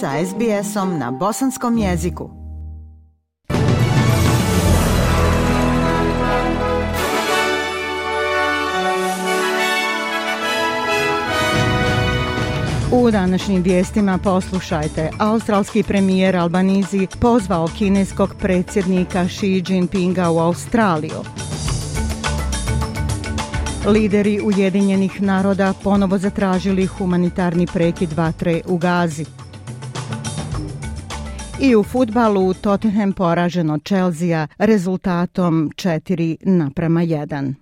sa SBS-om na bosanskom jeziku. U današnjim vijestima poslušajte. Australski premijer Albanizi pozvao kineskog predsjednika Xi Jinpinga u Australiju. Lideri Ujedinjenih naroda ponovo zatražili humanitarni prekid vatre u Gazi. I u futbalu Tottenham poraženo Chelsea rezultatom 4 naprema 1.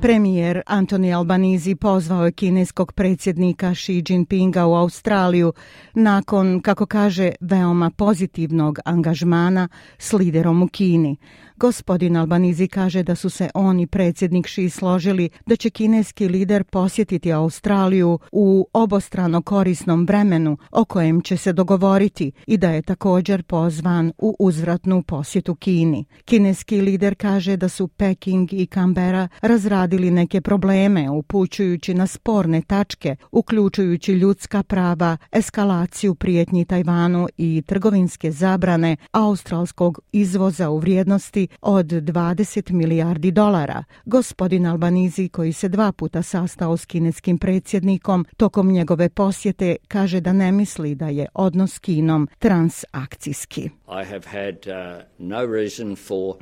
Premijer Antoni Albanizi pozvao je kineskog predsjednika Xi Jinpinga u Australiju nakon, kako kaže, veoma pozitivnog angažmana s liderom u Kini. Gospodin Albanizi kaže da su se oni predsjednik Xi složili da će kineski lider posjetiti Australiju u obostrano korisnom vremenu o kojem će se dogovoriti i da je također pozvan u uzvratnu posjetu Kini. Kineski lider kaže da su Peking i Canberra razradili neke probleme upućujući na sporne tačke, uključujući ljudska prava, eskalaciju prijetnji Tajvanu i trgovinske zabrane australskog izvoza u vrijednosti od 20 milijardi dolara. Gospodin Albanizi, koji se dva puta sastao s kineskim predsjednikom, tokom njegove posjete kaže da ne misli da je odnos s Kinom transakcijski. I have had uh, no reason for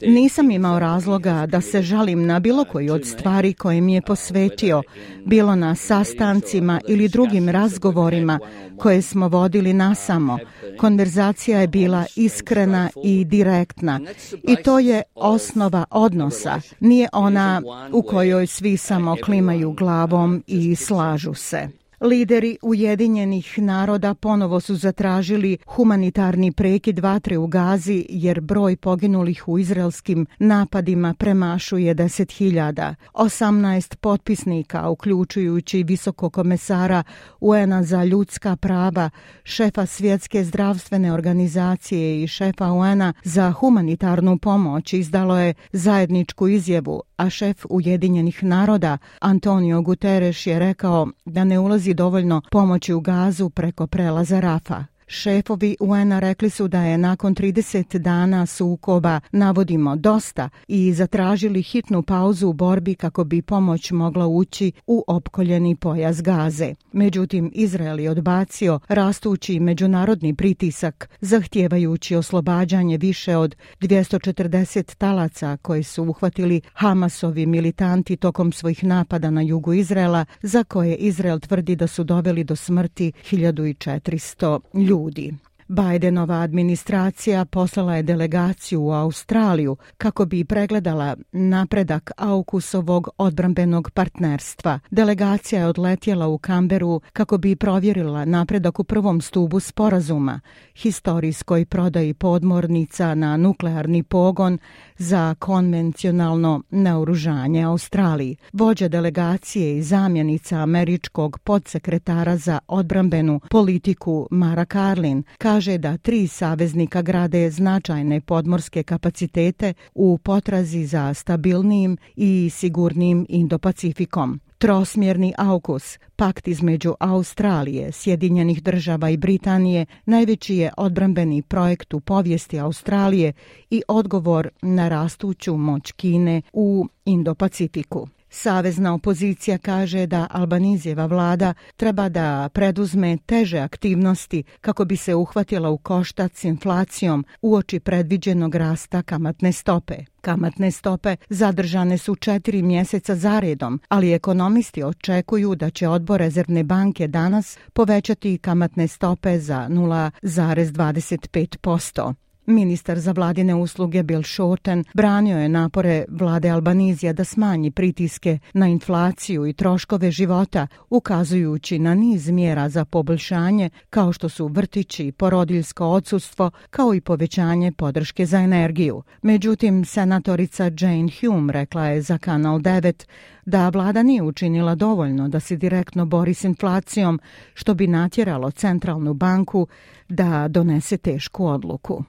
Nisam imao razloga da se žalim na bilo koji od stvari koje mi je posvetio, bilo na sastancima ili drugim razgovorima koje smo vodili nasamo. Konverzacija je bila iskrena i direktna i to je osnova odnosa. Nije ona u kojoj svi samo klimaju glavom i slažu se. Lideri Ujedinjenih naroda ponovo su zatražili humanitarni prekid vatre u Gazi jer broj poginulih u izraelskim napadima premašuje 10.000. 18 potpisnika, uključujući visokog komesara UN-a za ljudska prava, šefa svjetske zdravstvene organizacije i šefa UN-a za humanitarnu pomoć, izdalo je zajedničku izjevu, a šef Ujedinjenih naroda Antonio Guterres je rekao da ne ulazi dovoljno pomoći u gazu preko prelaza Rafa. Šefovi UN-a rekli su da je nakon 30 dana sukoba navodimo dosta i zatražili hitnu pauzu u borbi kako bi pomoć mogla ući u opkoljeni pojas gaze. Međutim, Izrael je odbacio rastući međunarodni pritisak zahtijevajući oslobađanje više od 240 talaca koji su uhvatili Hamasovi militanti tokom svojih napada na jugu Izraela za koje Izrael tvrdi da su doveli do smrti 1400 ljudi ljudi. Bidenova administracija poslala je delegaciju u Australiju kako bi pregledala napredak Aukusovog odbrambenog partnerstva. Delegacija je odletjela u Kamberu kako bi provjerila napredak u prvom stubu sporazuma, historijskoj prodaji podmornica na nuklearni pogon za konvencionalno naoružanje Australiji. Vođa delegacije i zamjenica američkog podsekretara za odbrambenu politiku Mara Karlin kaže da tri saveznika grade značajne podmorske kapacitete u potrazi za stabilnim i sigurnim Indo-Pacifikom. Trosmjerni AUKUS, pakt između Australije, Sjedinjenih država i Britanije, najveći je odbrambeni projekt u povijesti Australije i odgovor na rastuću moć Kine u Indo-Pacifiku. Savezna opozicija kaže da Albanizijeva vlada treba da preduzme teže aktivnosti kako bi se uhvatila u koštac s inflacijom uoči predviđenog rasta kamatne stope. Kamatne stope zadržane su četiri mjeseca zaredom, ali ekonomisti očekuju da će odbor rezervne banke danas povećati kamatne stope za 0,25%. Ministar za vladine usluge Bill Shorten branio je napore vlade Albanizija da smanji pritiske na inflaciju i troškove života, ukazujući na niz mjera za poboljšanje kao što su vrtići, porodiljsko odsustvo, kao i povećanje podrške za energiju. Međutim, senatorica Jane Hume rekla je za Kanal 9 da vlada nije učinila dovoljno da se direktno bori s inflacijom, što bi natjeralo centralnu banku da donese tešku odluku.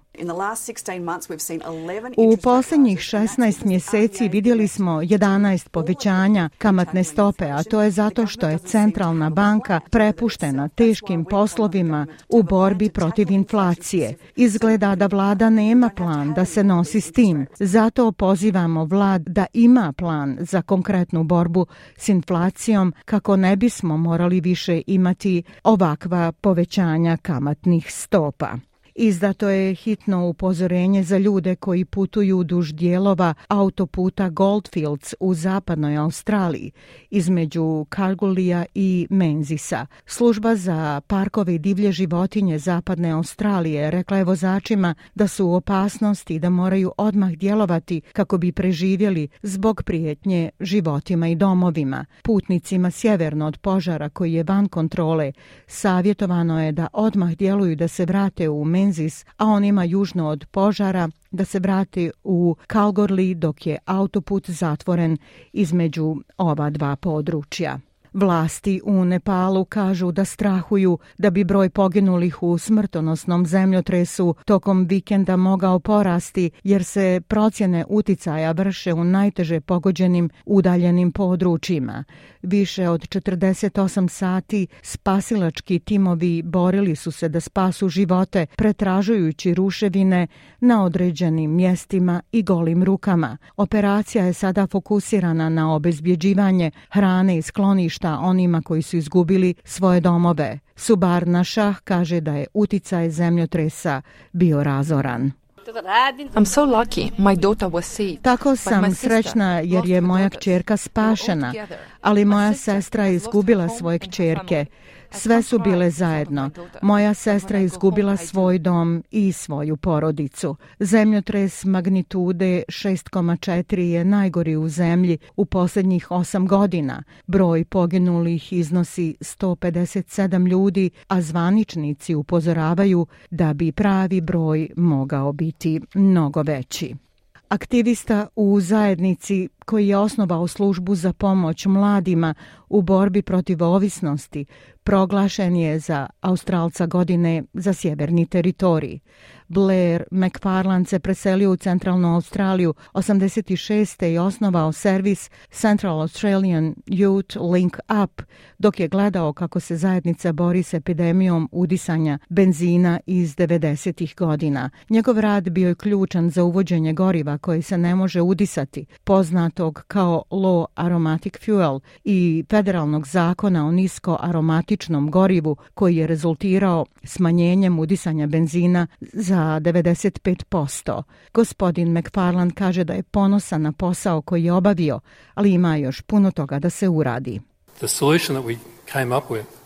U posljednjih 16 mjeseci vidjeli smo 11 povećanja kamatne stope, a to je zato što je centralna banka prepuštena teškim poslovima u borbi protiv inflacije. Izgleda da vlada nema plan da se nosi s tim. Zato pozivamo vlad da ima plan za konkretnu borbu s inflacijom kako ne bismo morali više imati ovakva povećanja kamatnih stopa. Izdato je hitno upozorenje za ljude koji putuju duž dijelova autoputa Goldfields u zapadnoj Australiji između Kalgulija i Menzisa. Služba za parkove i divlje životinje zapadne Australije rekla je vozačima da su u opasnosti i da moraju odmah djelovati kako bi preživjeli zbog prijetnje životima i domovima. Putnicima sjeverno od požara koji je van kontrole savjetovano je da odmah djeluju da se vrate u Menzisa Kenzis, a onima južno od požara, da se vrati u Kalgorli dok je autoput zatvoren između ova dva područja. Vlasti u Nepalu kažu da strahuju da bi broj poginulih u smrtonosnom zemljotresu tokom vikenda mogao porasti jer se procjene uticaja vrše u najteže pogođenim udaljenim područjima. Više od 48 sati spasilački timovi borili su se da spasu živote pretražujući ruševine na određenim mjestima i golim rukama. Operacija je sada fokusirana na obezbjeđivanje hrane i skloništa onima koji su izgubili svoje domove. Subar Našah kaže da je uticaj zemljotresa bio razoran. I'm so lucky. My daughter was saved. Tako sam srećna jer je moja kćerka spašena, ali moja sestra je izgubila svoje kćerke. Sve su bile zajedno. Moja sestra izgubila svoj dom i svoju porodicu. Zemljotres magnitude 6,4 je najgori u zemlji u posljednjih 8 godina. Broj poginulih iznosi 157 ljudi, a zvaničnici upozoravaju da bi pravi broj mogao biti mnogo veći. Aktivista u zajednici koji je osnovao službu za pomoć mladima u borbi protiv ovisnosti, proglašen je za Australca godine za sjeverni teritorij. Blair McFarland se preselio u centralnu Australiju 86. i osnovao servis Central Australian Youth Link Up dok je gledao kako se zajednica bori s epidemijom udisanja benzina iz 90. godina. Njegov rad bio je ključan za uvođenje goriva koje se ne može udisati, poznatog kao Low Aromatic Fuel i federalnog zakona o nisko aromatičnom gorivu koji je rezultirao smanjenjem udisanja benzina za 95%. Gospodin McFarland kaže da je ponosan na posao koji je obavio, ali ima još puno toga da se uradi. The solution that we came up with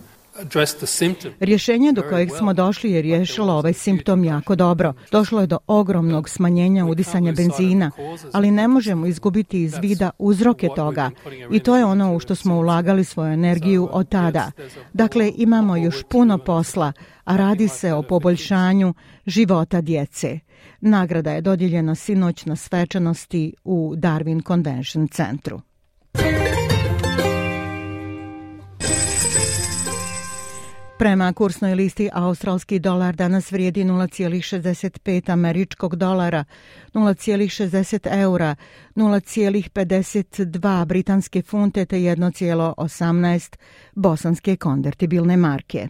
Rješenje do kojeg smo došli je riješilo ovaj simptom jako dobro. Došlo je do ogromnog smanjenja udisanja benzina, ali ne možemo izgubiti iz vida uzroke toga i to je ono u što smo ulagali svoju energiju od tada. Dakle, imamo još puno posla, a radi se o poboljšanju života djece. Nagrada je dodijeljena sinoć na svečanosti u Darwin Convention centru. Prema kursnoj listi australski dolar danas vrijedi 0,65 američkog dolara, 0,60 eura, 0,52 britanske funte te 1,18 bosanske konvertibilne marke.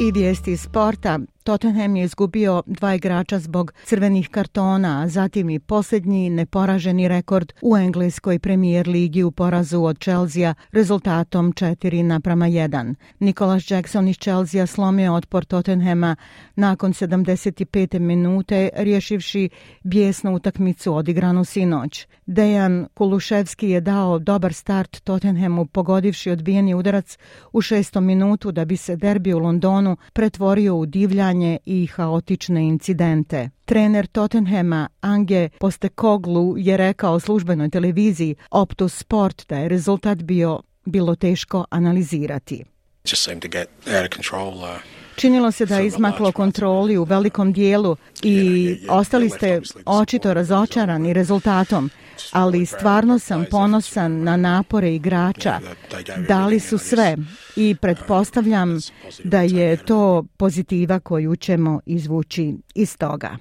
I vijesti sporta. Tottenham je izgubio dva igrača zbog crvenih kartona, a zatim i posljednji neporaženi rekord u engleskoj premijer ligi u porazu od Chelsea rezultatom 4 naprama 1. Nicholas Jackson iz Chelsea slomio otpor Tottenhama nakon 75. minute rješivši bijesnu utakmicu odigranu sinoć. Dejan Kuluševski je dao dobar start Tottenhamu pogodivši odbijeni udarac u šestom minutu da bi se derbi u Londonu pretvorio u divlja stanje i haotične incidente. Trener Tottenhema Ange Postekoglu je rekao službenoj televiziji Optus Sport da je rezultat bio bilo teško analizirati. Just seemed to get out of control, uh... Činilo se da je izmaklo kontroli u velikom dijelu i ostali ste očito razočarani rezultatom. ali stvarno sam ponosan na napore igrača. Dali su sve i pretpostavljam da je to pozitiva koju ćemo izvući iz toga.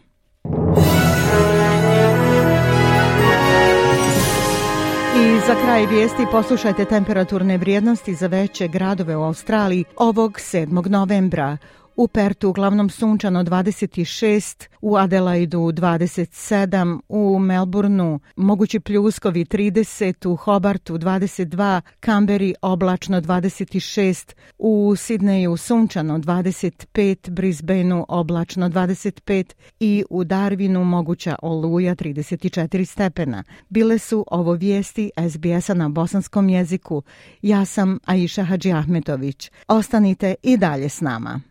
Za kraj vijesti poslušajte temperaturne vrijednosti za veće gradove u Australiji ovog 7. novembra. U Pertu uglavnom sunčano 26, u Adelaidu 27, u Melbourneu mogući pljuskovi 30, u Hobartu 22, Kamberi oblačno 26, u Sidneju sunčano 25, Brisbaneu oblačno 25 i u Darwinu moguća oluja 34 stepena. Bile su ovo vijesti SBS-a na bosanskom jeziku. Ja sam Aisha Hadži Ahmetović. Ostanite i dalje s nama.